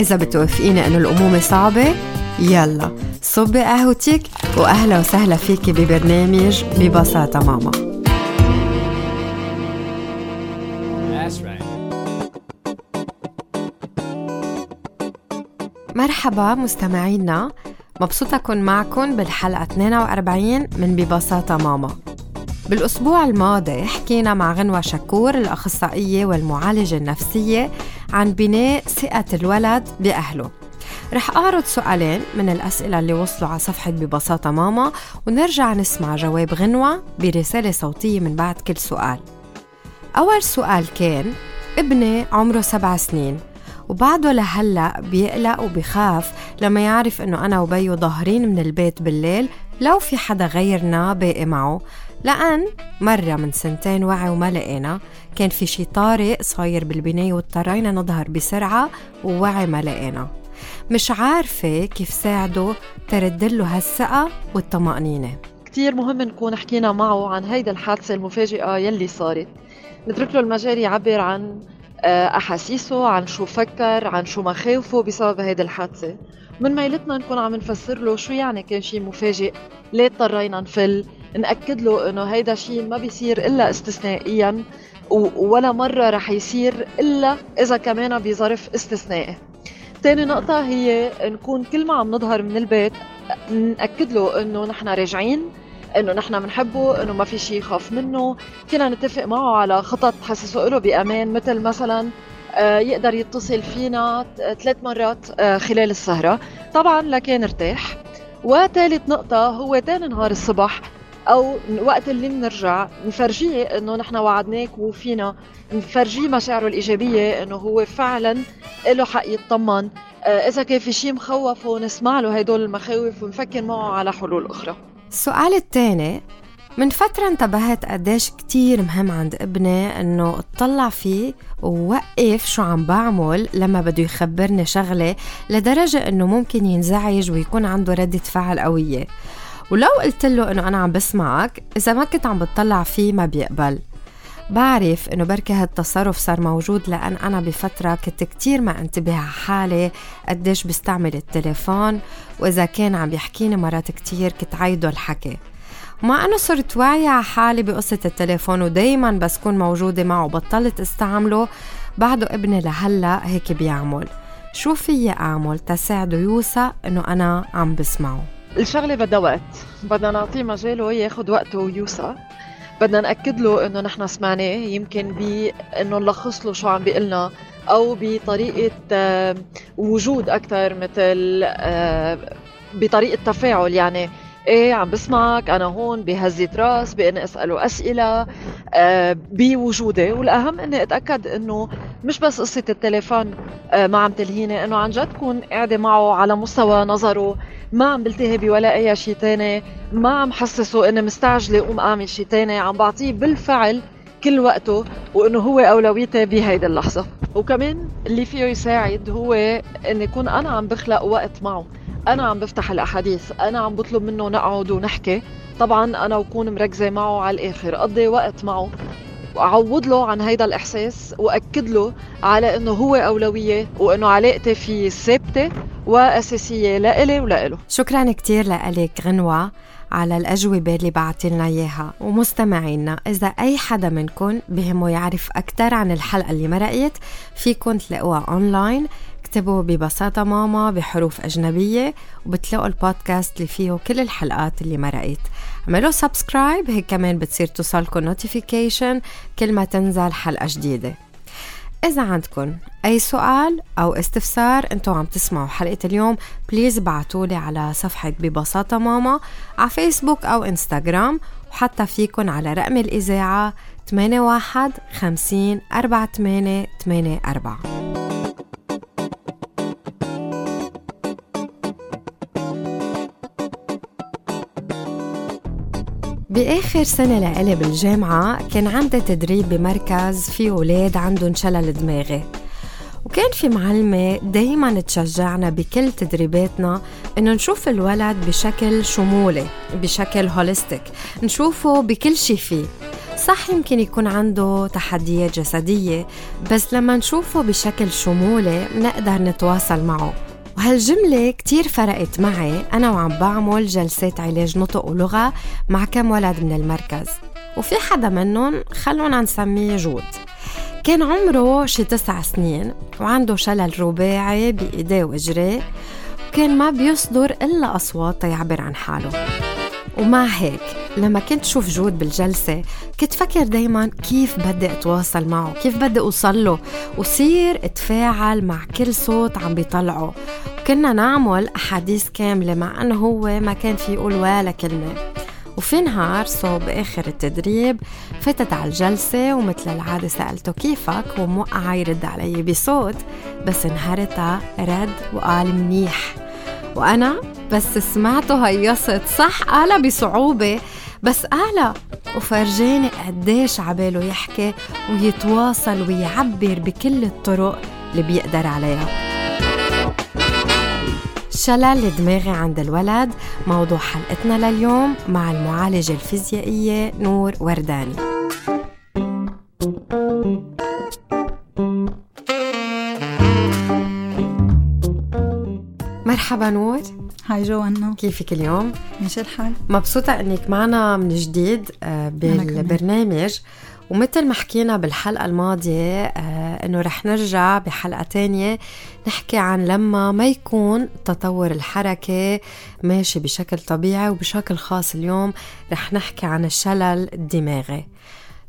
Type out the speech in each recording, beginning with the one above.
إذا بتوافقيني إنه الأمومة صعبة يلا صبي قهوتك وأهلا وسهلا فيكي ببرنامج ببساطة ماما. مرحبا مستمعينا مبسوطة أكون معكم بالحلقة 42 من ببساطة ماما. بالأسبوع الماضي حكينا مع غنوة شكور الأخصائية والمعالجة النفسية عن بناء ثقة الولد بأهله. رح أعرض سؤالين من الأسئلة اللي وصلوا على صفحة ببساطة ماما ونرجع نسمع جواب غنوة برسالة صوتية من بعد كل سؤال. أول سؤال كان ابني عمره سبع سنين وبعده لهلأ بيقلق وبخاف لما يعرف إنه أنا وبيو ظاهرين من البيت بالليل لو في حدا غيرنا باقي معه لأن مرة من سنتين وعي وما لقينا كان في شي طارئ صاير بالبناية واضطرينا نظهر بسرعة ووعي ما لقينا. مش عارفة كيف ساعده تردله هالثقة والطمأنينة. كتير مهم نكون حكينا معه عن هيدا الحادثة المفاجئة يلي صارت. نترك له المجال يعبر عن آه، أحاسيسه عن شو فكر عن شو مخاوفه بسبب هيدي الحادثة. من ميلتنا نكون عم نفسر له شو يعني كان شيء مفاجئ. ليه اضطرينا نفل؟ نأكد له إنه هيدا شيء ما بيصير إلا استثنائيا ولا مرة رح يصير إلا إذا كمان بظرف استثنائي. تاني نقطة هي نكون كل ما عم نظهر من البيت نأكد له إنه نحن راجعين إنه نحن بنحبه إنه ما في شيء يخاف منه. فينا نتفق معه على خطط تحسسه له بأمان مثل مثلا آه، يقدر يتصل فينا ثلاث مرات آه، خلال السهرة. طبعا لكن ارتاح. وثالث نقطة هو تاني نهار الصبح أو وقت اللي بنرجع نفرجيه إنه نحن وعدناك وفينا نفرجيه مشاعره الإيجابية إنه هو فعلا له حق يطمن آه، إذا كان في شيء مخوفه نسمع له هدول المخاوف ونفكر معه على حلول أخرى. السؤال الثاني من فترة انتبهت قديش كتير مهم عند ابني إنه اطلع فيه ووقف شو عم بعمل لما بده يخبرني شغلة لدرجة إنه ممكن ينزعج ويكون عنده ردة فعل قوية. ولو قلت له إنه أنا عم بسمعك إذا ما كنت عم بتطلع فيه ما بيقبل. بعرف إنه بركي هالتصرف صار موجود لأن أنا بفترة كنت كتير ما انتبه على حالي قديش بستعمل التليفون وإذا كان عم يحكيني مرات كتير كنت عايده الحكي. ومع إنه صرت واعية على حالي بقصة التليفون ودايما بس كون موجودة معه وبطلت استعمله بعده ابني لهلأ هيك بيعمل. شو فيي أعمل تساعده يوثق إنه أنا عم بسمعه؟ الشغلة بدها وقت. بدنا نعطيه مجاله ياخذ وقته ويوثق بدنا نأكد له إنه نحن سمعناه يمكن بانه نلخص له شو عم بيقلنا أو بطريقة آه، وجود أكثر مثل آه، بطريقة تفاعل يعني. إيه عم بسمعك. أنا هون بهزة راس بإني أسأله أسئلة آه بوجودي. والأهم إني أتأكد إنه مش بس قصة التليفون آه ما عم تلهيني إنه عن جد كون قاعدة معه على مستوى نظره. ما عم بلتهي بولا أي شيء تاني. ما عم حسسه إني مستعجلة قوم أعمل شيء تاني. عم بعطيه بالفعل كل وقته وإنه هو أولويتي بهيدي اللحظة. وكمان اللي فيه يساعد هو إني يكون أنا عم بخلق وقت معه. أنا عم بفتح الأحاديث أنا عم بطلب منه نقعد ونحكي. طبعا أنا بكون مركزة معه على الآخر قضي وقت معه. وأعوض له عن هيدا الإحساس وأكد له على إنه هو أولوية وإنه علاقتي فيه ثابته وأساسية لإلي ولإله. شكرا كثير لك غنوة على الأجوبة اللي بعتي لنا إياها. ومستمعينا إذا أي حدا منكم بهمه يعرف أكثر عن الحلقة اللي مرقت فيكن تلاقوها أونلاين اكتبوا ببساطة ماما بحروف أجنبية وبتلاقوا البودكاست اللي فيه كل الحلقات اللي مرقت. اعملوا subscribe هيك كمان بتصير توصلكم notification كل ما تنزل حلقة جديدة. إذا عندكم أي سؤال أو استفسار انتو عم تسمعوا حلقة اليوم please بعتولي على صفحة ببساطة ماما على فيسبوك أو إنستغرام وحتى فيكن على رقم الإذاعة 81 50 48 84 بآخر سنة لإلي بالجامعة كان عندي تدريب بمركز فيه أولاد عندهم شلل دماغي. وكان في معلمة دايما تشجعنا بكل تدريباتنا إنه نشوف الولد بشكل شمولي بشكل هوليستيك نشوفه بكل شي فيه. صح يمكن يكون عنده تحديات جسدية بس لما نشوفه بشكل شمولي بنقدر نتواصل معه. وهالجملة كتير فرقت معي أنا وعم بعمل جلسات علاج نطق ولغة مع كم ولد من المركز. وفي حدا منهم خلونا نسميه جود. كان عمره شي تسع سنين وعنده شلل رباعي بإيديه وإجريه وكان ما بيصدر إلا أصوات تيعبر عن حاله. ومع هيك لما كنت شوف جود بالجلسة كنت فكر دايما كيف بدي أتواصل معه كيف بدي أوصل له. وصير أتفاعل مع كل صوت عم بيطلعه. كنا نعمل أحاديث كاملة مع أنه هو ما كان في يقول ولا كلمة. وفي نهار صوب آخر التدريب فتت على الجلسة ومثل العادة سألته كيفك؟ وموقع يرد علي بصوت بس نهارتها رد وقال منيح. وأنا بس سمعته هيصت صح؟ قالها بصعوبة. بس قالها وفرجاني قديش عباله يحكي ويتواصل ويعبر بكل الطرق اللي بيقدر عليها. شلل الدماغي عند الولد موضوع حلقتنا لليوم مع المعالجة الفيزيائية نور ورداني. مرحبا نور. هاي جوانا كيفك اليوم؟ ماشي الحال. مبسوطة إنك معنا من جديد آه، بالبرنامج. ومثل ما حكينا بالحلقة الماضية إنه رح نرجع بحلقة تانية نحكي عن لما ما يكون تطور الحركة ماشي بشكل طبيعي وبشكل خاص اليوم رح نحكي عن الشلل الدماغي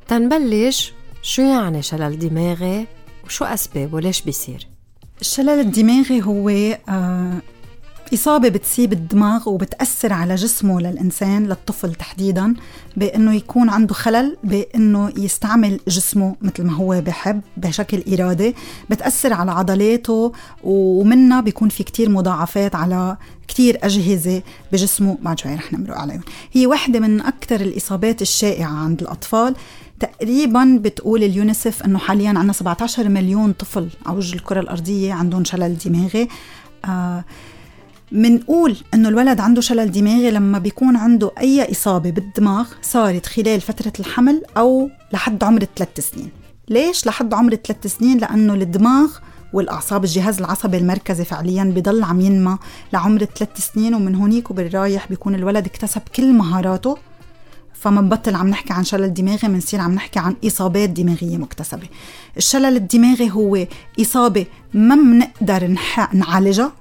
تنبلش شو يعني شلل دماغي وشو أسبابه ليش بيصير؟ الشلل الدماغي هو آه إصابة بتصيب الدماغ وبتأثر على جسمه للإنسان للطفل تحديدا بأنه يكون عنده خلل بأنه يستعمل جسمه مثل ما هو بحب بشكل إرادي بتأثر على عضلاته ومنها بيكون في كتير مضاعفات على كتير أجهزة بجسمه بعد شوي رح نمرق عليهم. هي واحدة من أكثر الإصابات الشائعة عند الأطفال. تقريبا بتقول اليونيسف إنه حاليا عندنا 17 مليون طفل على وجه الكرة الأرضية عندهم شلل دماغي. آه منقول إنه الولد عنده شلل دماغي لما بيكون عنده أي إصابة بالدماغ صارت خلال فترة الحمل أو لحد عمر الثلاث سنين. ليش لحد عمر الثلاث سنين؟ لأنه الدماغ والأعصاب الجهاز العصبي المركزي فعليا بضل عم ينمى لعمر الثلاث سنين ومن هونيك وبالرايح بيكون الولد اكتسب كل مهاراته. فمنبطل عم نحكي عن شلل دماغي بنصير عم نحكي عن إصابات دماغية مكتسبة. الشلل الدماغي هو إصابة ما بنقدر نعالجها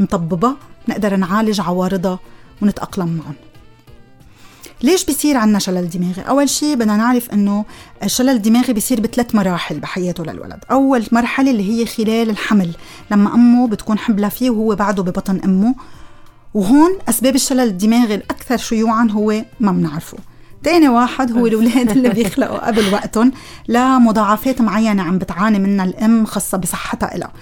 نطببها نقدر نعالج عوارضها ونتأقلم معهم ليش بيصير عنا شلل دماغي؟ أول شيء بدنا نعرف إنه الشلل الدماغي بيصير بثلاث مراحل بحياته للولد، أول مرحلة اللي هي خلال الحمل، لما أمه بتكون حبلة فيه وهو بعده ببطن أمه، وهون أسباب الشلل الدماغي الأكثر شيوعا هو ما بنعرفه. تاني واحد هو الأولاد اللي بيخلقوا قبل وقتهم لمضاعفات معينة عم بتعاني منها الأم خاصة بصحتها إلها.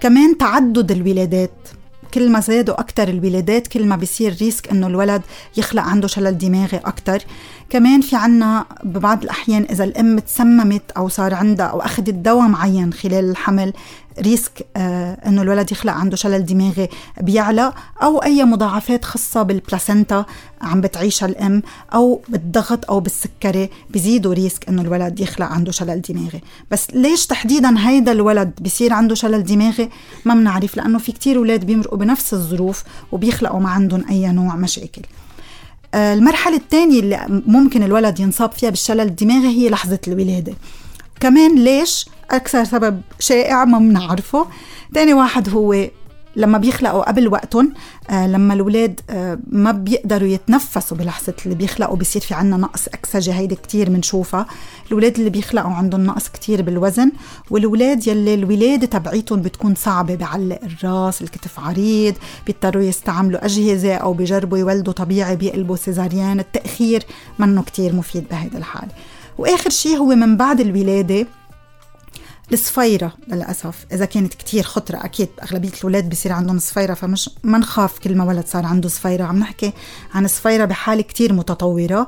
كمان تعدد الولادات كل ما زادوا أكتر الولادات كل ما بيصير ريسك إنه الولد يخلق عنده شلل دماغي أكتر. كمان في عنا ببعض الأحيان إذا الأم تسممت أو صار عندها أو أخذت دواء معين خلال الحمل risk آه إنه الولد يخلق عنده شلل دماغي بيعلى أو أي مضاعفات خاصة بال placenta عم بتعيشها الأم أو بالضغط أو بالسكري بزيدوا risk إنه الولد يخلق عنده شلل دماغي. بس ليش تحديدا هيدا الولد بصير عنده شلل دماغي؟ ما بنعرف لأنه في كتير أولاد بيمرقوا بنفس الظروف وبيخلقوا ما عندهم أي نوع مشاكل. المرحلة الثانية اللي ممكن الولد ينصاب فيها بالشلل الدماغي هي لحظة الولادة. كمان ليش؟ أكثر سبب شائع ما بنعرفه. تاني واحد هو لما بيخلقوا قبل وقتهم آه لما الاولاد آه ما بيقدروا يتنفسوا بلحظة اللي بيخلقوا بيصير في عنا نقص اكسجه هيدي كتير بنشوفها. الاولاد اللي بيخلقوا عندهم نقص كتير بالوزن والاولاد يلي الولادة تبعيتهم بتكون صعبة بعلق الراس الكتف عريض بيضطروا يستعملوا أجهزة أو بيجربوا يولدوا طبيعي بيقلبوا سيزاريان. التأخير منه كتير مفيد بهيدي الحاله وآخر شيء هو من بعد الولادة الصفيرة للأسف. إذا كانت كتير خطرة أكيد أغلبية الأولاد بصير عندهم صفيرة فمش ما نخاف كل ما ولد صار عنده صفيرة. عم نحكي عن صفيرة بحالة كتير متطورة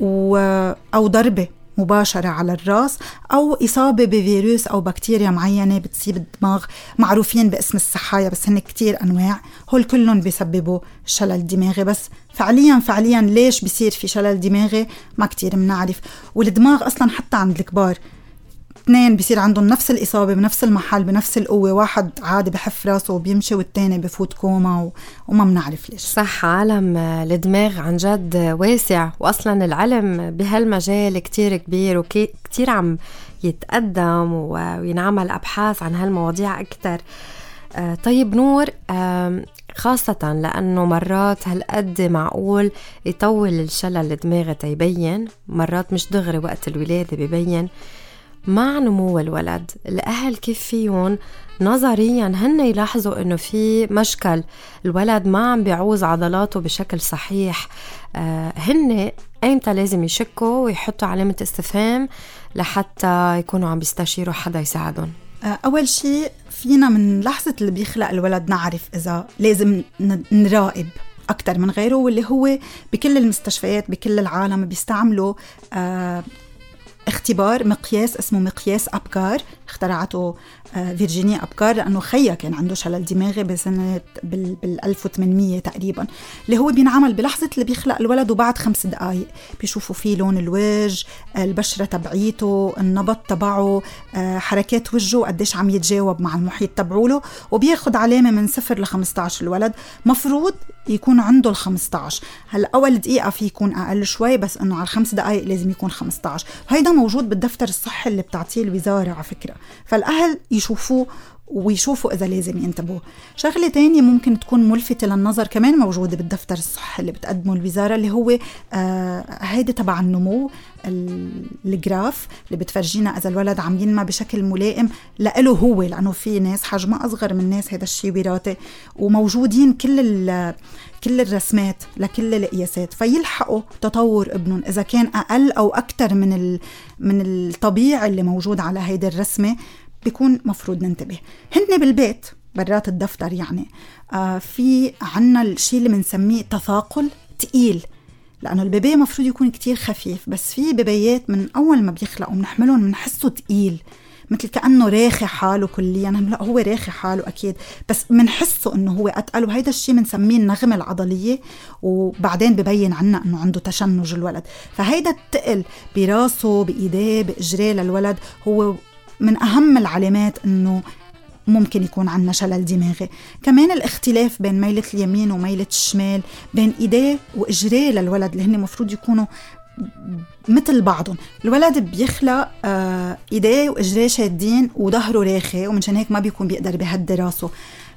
و... أو ضربة مباشرة على الرأس أو إصابة بفيروس أو بكتيريا معينة بتصيب الدماغ. معروفين باسم السحايا بس هن كتير أنواع. هول كلهم بيسببوا شلل دماغي. بس فعليا فعليا ليش بصير في شلل دماغي؟ ما كتير بنعرف والدماغ أصلا حتى عند الكبار اثنين بصير عندهم نفس الإصابة بنفس المحل بنفس القوة واحد عادي بحف راسه وبيمشي والتاني بفوت كوما و... وما بنعرف ليش. صح عالم الدماغ عن جد واسع. وأصلا العلم بهالمجال كتير كبير وكتير عم يتقدم وينعمل أبحاث عن هالمواضيع أكثر آه، طيب نور خاصة لأنه مرات هالقد معقول يطول الشلل الدماغي تيبين مرات مش دغري وقت الولادة ببين. مع نمو الولد. الأهل كيف فيهم نظريا هن يلاحظوا إنه في مشكل. الولد ما عم بيعوز عضلاته بشكل صحيح. آه هن ايمتى لازم يشكوا ويحطوا علامة استفهام لحتى يكونوا عم بيستشيروا حدا يساعدهم؟ آه، أول شيء فينا من لحظة اللي بيخلق الولد نعرف إذا لازم نراقب أكثر من غيره واللي هو بكل المستشفيات بكل العالم بيستعملوا آه اختبار مقياس اسمه مقياس أبكار. اخترعته آه، فيرجينيا أبكار لأنه خيا كان عنده شلل دماغي بسنة بال, بال 1800 تقريبا اللي هو بينعمل بلحظة اللي بيخلق الولد وبعد خمس دقايق. بيشوفوا فيه لون الوجه البشرة تبعيته النبض تبعه آه، حركات وجهه قديش عم يتجاوب مع المحيط تبعوله. وبياخد علامة من صفر ل 15 الولد. مفروض يكون عنده ال 15 هلا أول دقيقة في يكون أقل شوي بس إنه على الخمس دقائق لازم يكون 15 وهيدا موجود بالدفتر الصحي اللي بتعطيه الوزارة على فكرة. فالأهل يشوفوه ويشوفوا إذا لازم ينتبهوا. شغلة تانية ممكن تكون ملفتة للنظر كمان موجودة بالدفتر الصحي اللي بتقدمه الوزارة اللي هو آه هيدي تبع النمو الجراف اللي بتفرجينا إذا الولد عم ينمى بشكل ملائم لإله هو لأنه في ناس حجمها أصغر من ناس هذا الشيء وراثي وموجودين كل كل الرسمات لكل القياسات. فيلحقوا تطور ابنهم إذا كان أقل أو أكثر من من الطبيعي اللي موجود على هيدي الرسمة. بيكون مفروض ننتبه. هن بالبيت برات الدفتر يعني آه في عنا الشيء اللي بنسميه تثاقل تقيل لأنه البيبي مفروض يكون كتير خفيف بس في بيبيات من أول ما بيخلقوا بنحملهم بنحسه تقيل مثل كأنه راخي حاله كليا. لا هو راخي حاله أكيد بس بنحسه إنه هو أتقل. وهيدا الشيء بنسميه النغمة العضلية وبعدين ببين عنا إنه عنده تشنج الولد. فهيدا التقل براسه بإيديه بإجريه للولد هو من أهم العلامات أنه ممكن يكون عندنا شلل دماغي. كمان الاختلاف بين ميلة اليمين وميلة الشمال بين إيديه وإجريه للولد اللي هن مفروض يكونوا مثل بعضهم. الولد بيخلق آه، إيديه وإجريه شادين وظهره راخي ومنشان هيك ما بيكون بيقدر بيهدي راسه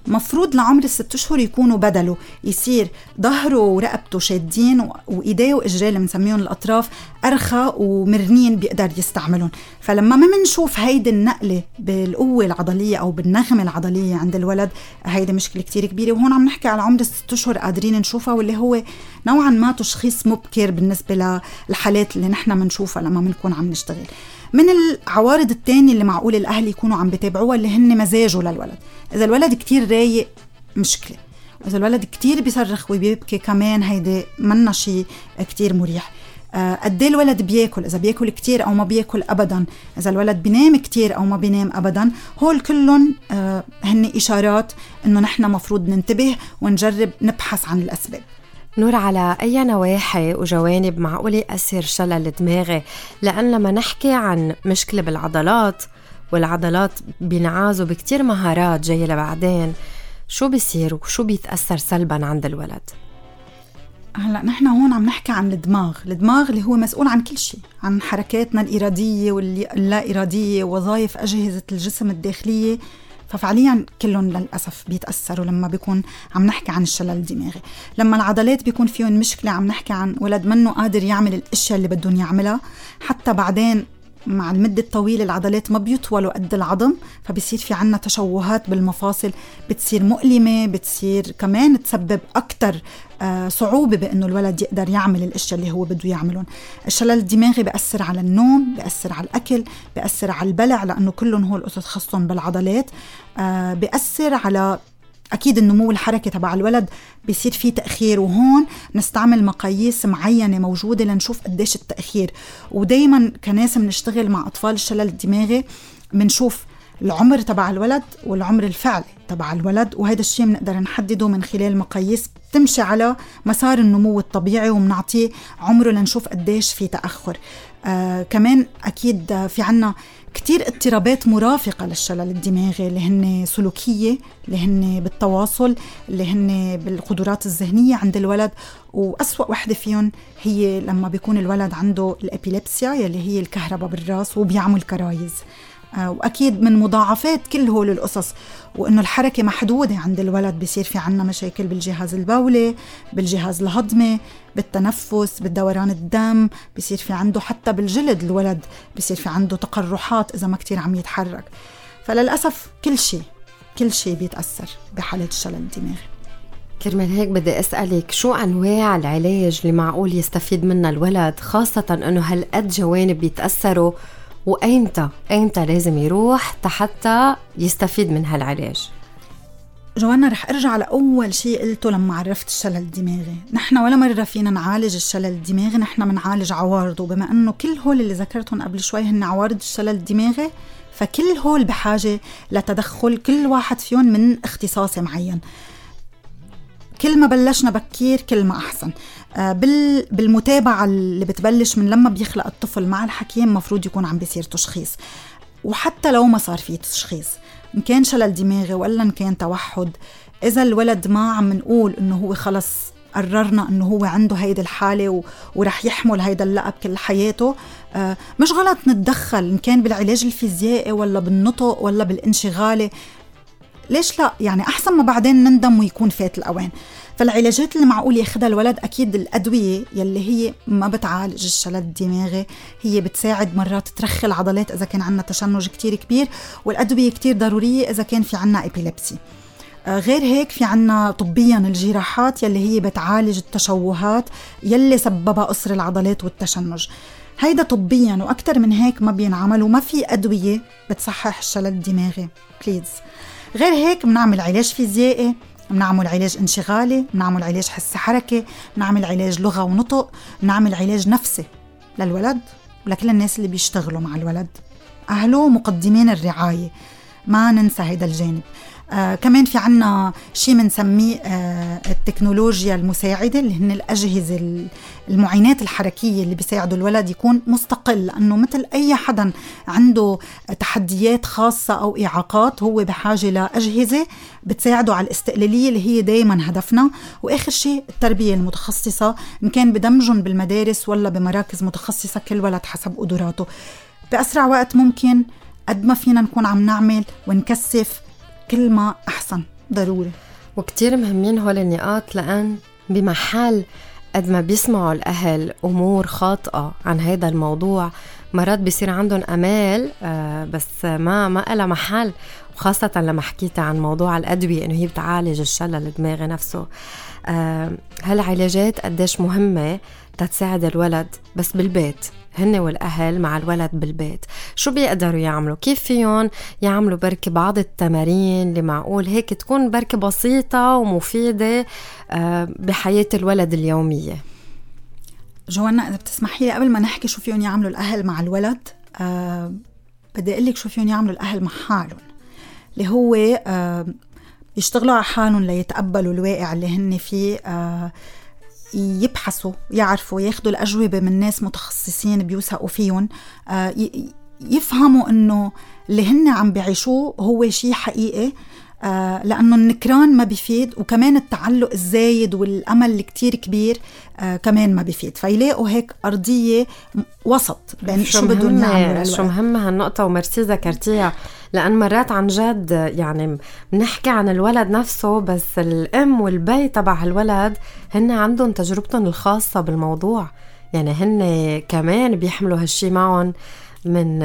مفروض لعمر الست أشهر يكونوا بدله. يصير ظهره ورقبته شادين وإيديه وإجريه اللي بنسميهم الأطراف أرخى ومرنين بيقدر يستعملهم. فلما ما بنشوف هيدي النقلة بالقوة العضلية أو بالنغمة العضلية عند الولد هيدي مشكلة كتير كبيرة. وهون عم نحكي على عمر الست أشهر قادرين نشوفها واللي هو نوعا ما تشخيص مبكر بالنسبة للحالات اللي نحن بنشوفها لما بنكون عم نشتغل. من العوارض الثانية اللي معقول الأهل يكونوا عم بتابعوها اللي هن مزاجه للولد. إذا الولد كتير رايق مشكله واذا الولد كتير بيصرخ وبيبكي كمان هيدي منا شيء كتير مريح. آه، قد إيه الولد بياكل؟ إذا بياكل كتير أو ما بياكل ابدا. إذا الولد بينام كتير أو ما بينام ابدا هول كلهم آه، هن إشارات إنه نحن مفروض ننتبه ونجرب نبحث عن الأسباب. نور على أي نواحي وجوانب معقول يأثر شلل دماغي لأن لما نحكي عن مشكلة بالعضلات والعضلات بينعازوا بكتير مهارات جاية لبعدين شو بيصير وشو بيتأثر سلبا عند الولد؟ هلأ نحن هون عم نحكي عن الدماغ، الدماغ اللي هو مسؤول عن كل شيء، عن حركاتنا الإرادية واللا إرادية، وظائف أجهزة الجسم الداخلية، ففعليا كلهم للأسف بيتأثروا لما بيكون عم نحكي عن الشلل الدماغي. لما العضلات بيكون فيهم مشكلة عم نحكي عن ولد منه قادر يعمل الأشياء اللي بدهم يعملها حتى بعدين مع المدة الطويلة العضلات ما بيطولوا قد العظم فبصير في عنا تشوهات بالمفاصل بتصير مؤلمة بتصير كمان تسبب أكثر آه، صعوبة بأنه الولد يقدر يعمل الأشياء اللي هو بده يعملهم. الشلل الدماغي بيأثر على النوم بيأثر على الأكل بيأثر على البلع لأنه كلهم هو القصص خاصهم بالعضلات آه، بيأثر على أكيد النمو الحركي تبع الولد بيصير في تأخير وهون نستعمل مقاييس معينة موجودة لنشوف قديش التأخير. ودائما كناس بنشتغل مع أطفال الشلل الدماغي بنشوف العمر تبع الولد والعمر الفعلي تبع الولد وهذا الشيء بنقدر نحدده من خلال مقاييس بتمشي على مسار النمو الطبيعي وبنعطيه عمره لنشوف قديش في تأخر. آه كمان أكيد في عنا كتير اضطرابات مرافقة للشلل الدماغي اللي هن سلوكية اللي هن بالتواصل اللي هن بالقدرات الذهنية عند الولد. وأسوأ وحدة فيهم هي لما بيكون الولد عنده الأبيليبسيا يلي هي الكهرباء بالراس وبيعمل كرايز. وأكيد من مضاعفات كل هول القصص وإنه الحركة محدودة عند الولد بصير في عنا مشاكل بالجهاز البولي بالجهاز الهضمي بالتنفس بالدوران الدم بصير في عنده حتى بالجلد الولد بصير في عنده تقرحات إذا ما كتير عم يتحرك. فللأسف كل شيء كل شيء بيتأثر بحالة الشلل الدماغي. كرمال هيك بدي أسألك شو أنواع العلاج اللي معقول يستفيد منها الولد خاصة إنه هالقد جوانب بيتأثروا وايمتى ايمتى لازم يروح حتى يستفيد من هالعلاج؟ جوانا رح أرجع لأول شيء قلته لما عرفت الشلل الدماغي، نحن ولا مرة فينا نعالج الشلل الدماغي، نحن بنعالج عوارضه، بما إنه كل هول اللي ذكرتهم قبل شوي هن عوارض الشلل الدماغي، فكل هول بحاجة لتدخل كل واحد فيهم من اختصاص معين. كل ما بلشنا بكير كل ما أحسن. آه، بالمتابعة اللي بتبلش من لما بيخلق الطفل مع الحكيم مفروض يكون عم بيصير تشخيص. وحتى لو ما صار في تشخيص إن كان شلل دماغي ولا إن كان توحد إذا الولد ما عم نقول إنه هو خلص قررنا إنه هو عنده هيدي الحالة و... ورح يحمل هيدا اللقب كل حياته آه مش غلط نتدخل إن كان بالعلاج الفيزيائي ولا بالنطق ولا بالانشغالي ليش لا؟ يعني أحسن ما بعدين نندم ويكون فات الأوان. فالعلاجات اللي معقول ياخذها الولد أكيد الأدوية يلي هي ما بتعالج الشلل الدماغي هي بتساعد مرات ترخي العضلات إذا كان عندنا تشنج كتير كبير والأدوية كتير ضرورية إذا كان في عندنا epilepsy آه، غير هيك في عنا طبيا الجراحات يلي هي بتعالج التشوهات يلي سببها قصر العضلات والتشنج. هيدا طبيا وأكثر من هيك ما بينعمل وما في أدوية بتصحح الشلل الدماغي. بليز غير هيك بنعمل علاج فيزيائي بنعمل علاج انشغالي بنعمل علاج حس حركة بنعمل علاج لغة ونطق بنعمل علاج نفسي للولد ولكل الناس اللي بيشتغلوا مع الولد. أهله مقدمين الرعاية ما ننسى هذا الجانب. آه كمان في عنا شيء بنسميه آه التكنولوجيا المساعدة اللي هن الأجهزة المعينات الحركية اللي بيساعدوا الولد يكون مستقل لأنه مثل أي حدا عنده تحديات خاصة أو إعاقات هو بحاجة لأجهزة بتساعده على الاستقلالية اللي هي دايما هدفنا. وآخر شيء التربية المتخصصة إن كان بدمجهم بالمدارس ولا بمراكز متخصصة كل ولد حسب قدراته. بأسرع وقت ممكن قد ما فينا نكون عم نعمل ونكثف كل ما أحسن ضروري. وكتير مهمين هول النقاط لأن بمحل قد ما بيسمعوا الأهل أمور خاطئة عن هذا الموضوع مرات بيصير عندهم أمال آه، بس ما ما لها محل وخاصة لما حكيت عن موضوع الأدوية إنه هي بتعالج الشلل الدماغي نفسه. آه، هالعلاجات قديش مهمة؟ تتساعد الولد بس بالبيت هن والأهل مع الولد بالبيت. شو بيقدروا يعملوا؟ كيف فيهم يعملوا بركة بعض التمارين اللي معقول؟ هيك تكون بركة بسيطة ومفيدة آه، بحياة الولد اليومية. جوانا إذا بتسمحي لي قبل ما نحكي شو فيهم يعملوا الأهل مع الولد أه بدي أقول لك شو فيهم يعملوا الأهل مع حالهم. اللي هو أه يشتغلوا على حالهم ليتقبلوا الواقع اللي هن فيه أه يبحثوا يعرفوا ياخذوا الأجوبة من ناس متخصصين بيوثقوا فيهم. آه، يفهموا إنه اللي هن عم بيعيشوه هو شيء حقيقي. آه لأنه النكران ما بيفيد وكمان التعلق الزايد والأمل الكتير كبير آه كمان ما بيفيد فيلاقوا هيك أرضية وسط بين شو بدهم يعملوا شو مهمة هالنقطة وميرسي ذكرتيها. لأن مرات عن جد يعني بنحكي عن الولد نفسه بس الأم والبي تبع هالولد هن عندهم تجربتهم الخاصة بالموضوع. يعني هن كمان بيحملوا هالشي معهم من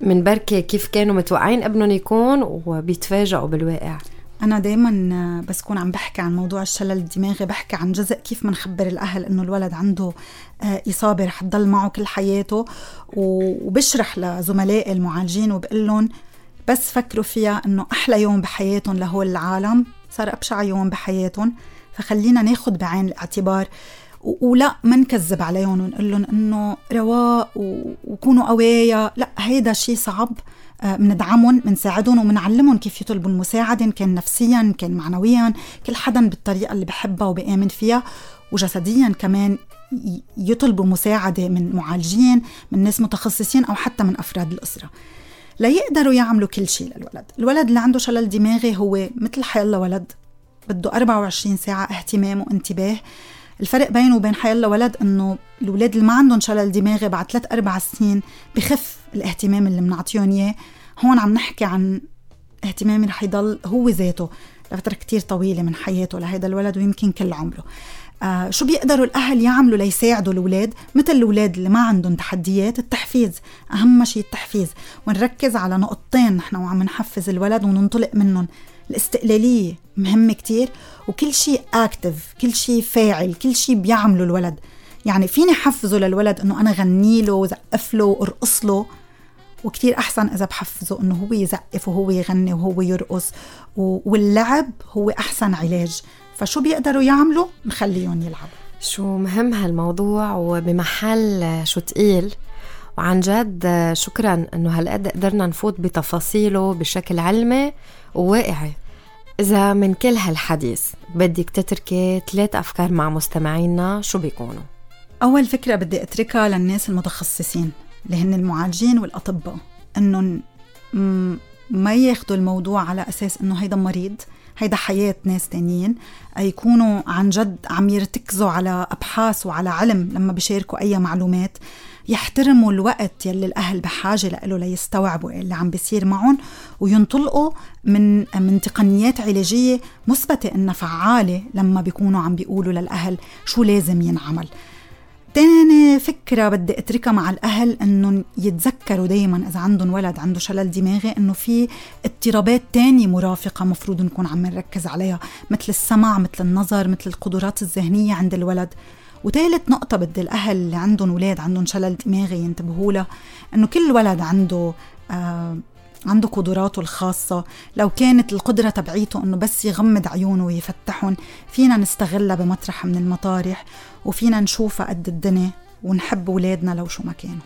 من بركة كيف كانوا متوقعين ابنهم يكون وبيتفاجئوا بالواقع. أنا دايما بس كون عم بحكي عن موضوع الشلل الدماغي بحكي عن جزء كيف منخبر الأهل إنه الولد عنده آه، إصابة رح تضل معه كل حياته وبشرح لزملائي المعالجين وبقول لهم بس فكروا فيها إنه أحلى يوم بحياتهم لهول العالم. صار أبشع يوم بحياتهم. فخلينا ناخد بعين الاعتبار. ولا ما نكذب عليهم ونقول لهم إنه رواق وكونوا قوايا. لا هيدا شيء صعب. بندعمهم آه، بنساعدهم وبنعلمهم كيف يطلبوا المساعدة إن كان نفسيا إن كان معنويا. كل حدا بالطريقة اللي بحبها وبآمن فيها. وجسديا كمان يطلبوا مساعدة من معالجين من ناس متخصصين أو حتى من أفراد الأسرة. ليقدروا يعملوا كل شيء للولد. الولد اللي عنده شلل دماغي هو مثل حيلا ولد. بده 24 ساعة اهتمام وانتباه. الفرق بينه وبين حيلا ولد إنه الاولاد اللي ما عندهم شلل دماغي بعد ثلاث أربع سنين بخف الاهتمام اللي بنعطيهم إياه. هون عم نحكي عن اهتمام رح يضل هو ذاته لفترة كتير طويلة من حياته لهيدا الولد ويمكن كل عمره. آه شو بيقدروا الأهل يعملوا ليساعدوا الأولاد؟ مثل الأولاد اللي ما عندهم تحديات التحفيز أهم شيء التحفيز. ونركز على نقطتين نحن وعم نحفز الولد وننطلق منهم. الاستقلالية مهمة كتير وكل شيء اكتف كل شيء فاعل كل شيء بيعمله الولد. يعني فيني حفزه للولد إنه أنا غني له وزقف له وأرقص له؟ وكتير أحسن إذا بحفزه إنه هو يزقف وهو يغني وهو يرقص. واللعب هو أحسن علاج. فشو بيقدروا يعملوا؟ نخليهم يلعبوا. شو مهم هالموضوع وبمحل شو تقيل؟ وعن جد شكرا إنه هالقد قدرنا نفوت بتفاصيله بشكل علمي وواقعي. إذا من كل هالحديث بدك تتركي ثلاث أفكار مع مستمعينا شو بيكونوا؟ أول فكرة بدي أتركها للناس المتخصصين اللي هن المعالجين والأطباء إنهم ما ياخدوا الموضوع على أساس إنه هيدا مريض. هيدا حياة ناس تانيين يكونوا عن جد عم يرتكزوا على أبحاث وعلى علم لما بيشاركوا أي معلومات يحترموا الوقت يلي الأهل بحاجة له ليستوعبوا اللي عم بيصير معهم وينطلقوا من من تقنيات علاجية مثبتة إنها فعالة لما بيكونوا عم بيقولوا للأهل شو لازم ينعمل. تاني فكرة بدي أتركها مع الأهل إنهم يتذكروا دايما إذا عندهم ولد عنده شلل دماغي إنه في اضطرابات تانية مرافقة مفروض نكون عم نركز عليها مثل السمع مثل النظر مثل القدرات الذهنية عند الولد. وثالث نقطة بدي الأهل اللي عندهم أولاد عندهم شلل دماغي ينتبهوا لها إنه كل ولد عنده آه عنده قدراته الخاصة. لو كانت القدرة تبعيته أنه بس يغمض عيونه ويفتحهم فينا نستغلها بمطرح من المطارح وفينا نشوفها قد الدنيا ونحب أولادنا لو شو ما كانوا.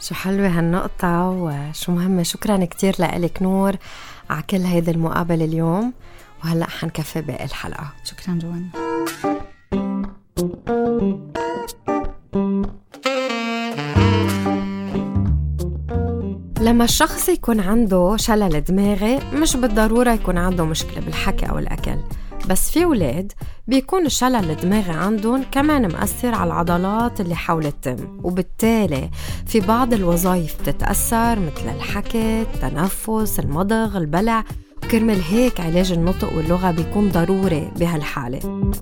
شو حلوة هالنقطة وشو مهمة. شكرا كتير لك نور على كل هيدي المقابلة اليوم. وهلأ حنكفي باقي الحلقة. شكرا جوان. لما الشخص يكون عنده شلل دماغي مش بالضرورة يكون عنده مشكلة بالحكي أو الأكل. بس في ولاد بيكون الشلل الدماغي عندهم كمان مأثر على العضلات اللي حول التم وبالتالي في بعض الوظائف بتتأثر مثل الحكي التنفس المضغ البلع. وكرمال هيك علاج النطق واللغة بيكون ضروري بهالحالة.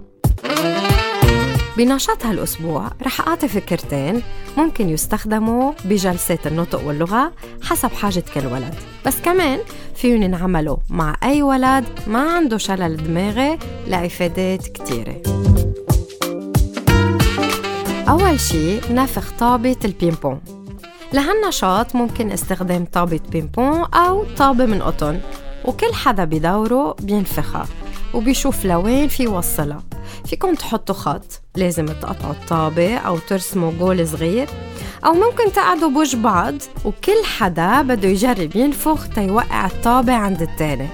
بنشاط هالأسبوع رح أعطي فكرتين ممكن يستخدموا بجلسات النطق واللغة حسب حاجة كل ولد. بس كمان فيهم ينعملوا مع أي ولد ما عنده شلل دماغي لإفادات كتيرة. أول شي نفخ طابة البينبون لهالنشاط ممكن استخدام طابة بينبون أو طابة من قطن وكل حدا بدوره بينفخها وبيشوف لوين في وصلها فيكم تحطوا خط. لازم تقطعوا الطابة أو ترسموا جول صغير أو ممكن تقعدوا بوجه بعض وكل حدا بده يجرب ينفخ تيوقع الطابة عند التاني.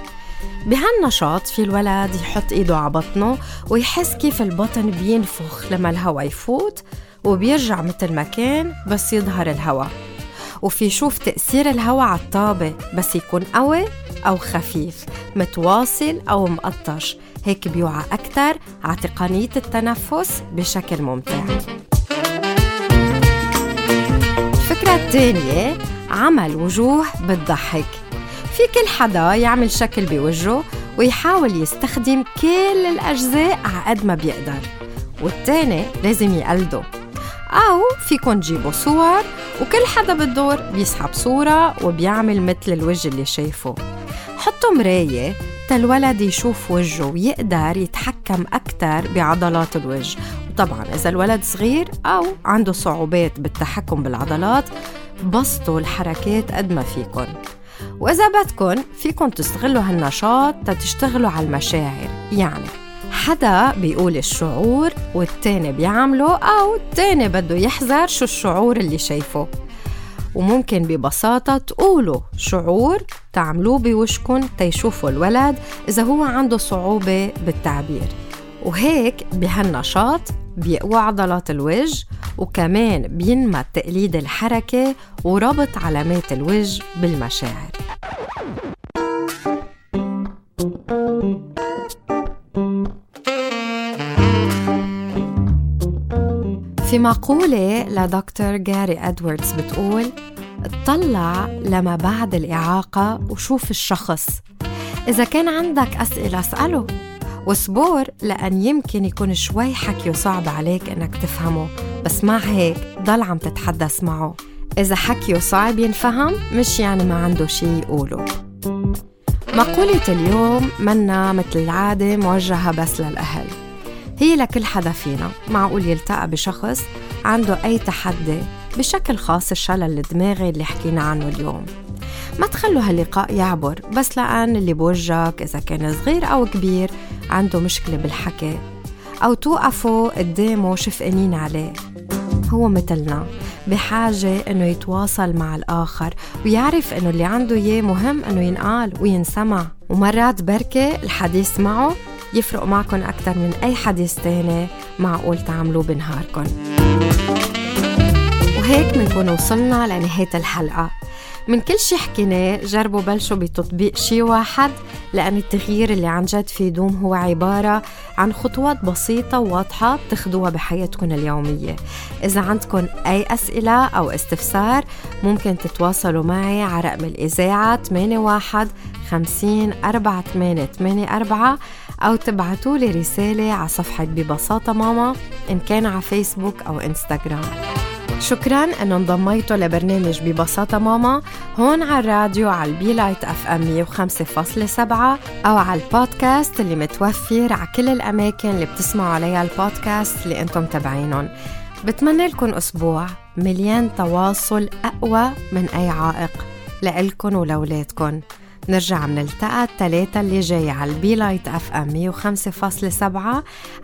بهالنشاط في الولد يحط إيده على بطنه ويحس كيف البطن بينفخ لما الهواء يفوت وبيرجع مثل ما كان بس يظهر الهواء. وفي يشوف تأثير الهواء على الطابة بس يكون قوي أو خفيف متواصل أو مقطش. هيك بيوعى أكثر على تقنية التنفس بشكل ممتع. الفكرة الثانية عمل وجوه بتضحك. في كل حدا يعمل شكل بوجهه ويحاول يستخدم كل الأجزاء على قد ما بيقدر. والتاني لازم يقلده. أو فيكن تجيبوا صور وكل حدا بالدور بيسحب صورة وبيعمل مثل الوجه اللي شايفه. حطوا مراية الولد يشوف وجهه ويقدر يتحكم أكثر بعضلات الوجه. وطبعا إذا الولد صغير أو عنده صعوبات بالتحكم بالعضلات بسطوا الحركات قد ما فيكن. وإذا بدكن فيكن تستغلوا هالنشاط تتشتغلوا على المشاعر. يعني حدا بيقول الشعور والتاني بيعمله أو التاني بده يحذر شو الشعور اللي شايفه. وممكن ببساطة تقولوا شعور تعملوه بوشكن تيشوفوا الولد إذا هو عنده صعوبة بالتعبير. وهيك بهالنشاط بيقوى عضلات الوجه وكمان بينمى تقليد الحركة وربط علامات الوجه بالمشاعر. في مقولة لدكتور جاري أدواردز بتقول اطلع لما بعد الإعاقة وشوف الشخص. إذا كان عندك أسئلة اسأله. وصبور لأن يمكن يكون شوي حكيه صعب عليك إنك تفهمه. بس مع هيك ضل عم تتحدث معه. إذا حكيه صعب ينفهم مش يعني ما عنده شي يقوله. مقولة اليوم منا مثل العادة موجهة بس للأهل. هي لكل حدا فينا. معقول يلتقى بشخص عنده أي تحدي بشكل خاص الشلل الدماغي اللي حكينا عنه اليوم؟ ما تخلوا هاللقاء يعبر بس لأن اللي بوجهك إذا كان صغير أو كبير عنده مشكلة بالحكي. أو توقفوا قدامه شفقانين عليه. هو مثلنا بحاجة إنه يتواصل مع الآخر ويعرف إنه اللي عنده إياه مهم إنه ينقال وينسمع. ومرات بركة الحديث معه يفرق معكم أكثر من أي حديث تاني معقول تعملوه بنهاركم وهيك بنكون وصلنا لنهاية الحلقة. من كل شي حكيناه جربوا بلشوا بتطبيق شي واحد لأن التغيير اللي عن جد في دوم هو عبارة عن خطوات بسيطة وواضحة بتاخدوها بحياتكم اليومية. إذا عندكم أي أسئلة أو استفسار ممكن تتواصلوا معي على رقم الإذاعة 81 50 4884 أو تبعتوا لي رسالة على صفحة ببساطة ماما إن كان على فيسبوك أو إنستغرام. شكرا أنه انضميتوا لبرنامج ببساطة ماما هون على الراديو على ال Be Light FM 105.7 أو على البودكاست اللي متوفر على كل الأماكن اللي بتسمعوا عليها البودكاست اللي أنتم تابعينهم بتمنى لكم أسبوع مليان تواصل أقوى من أي عائق لإلكن ولولادكن نرجع منلتقى الثلاثة اللي جاي على ال Be Light FM 105.7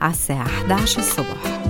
على الساعة 11 الصبح.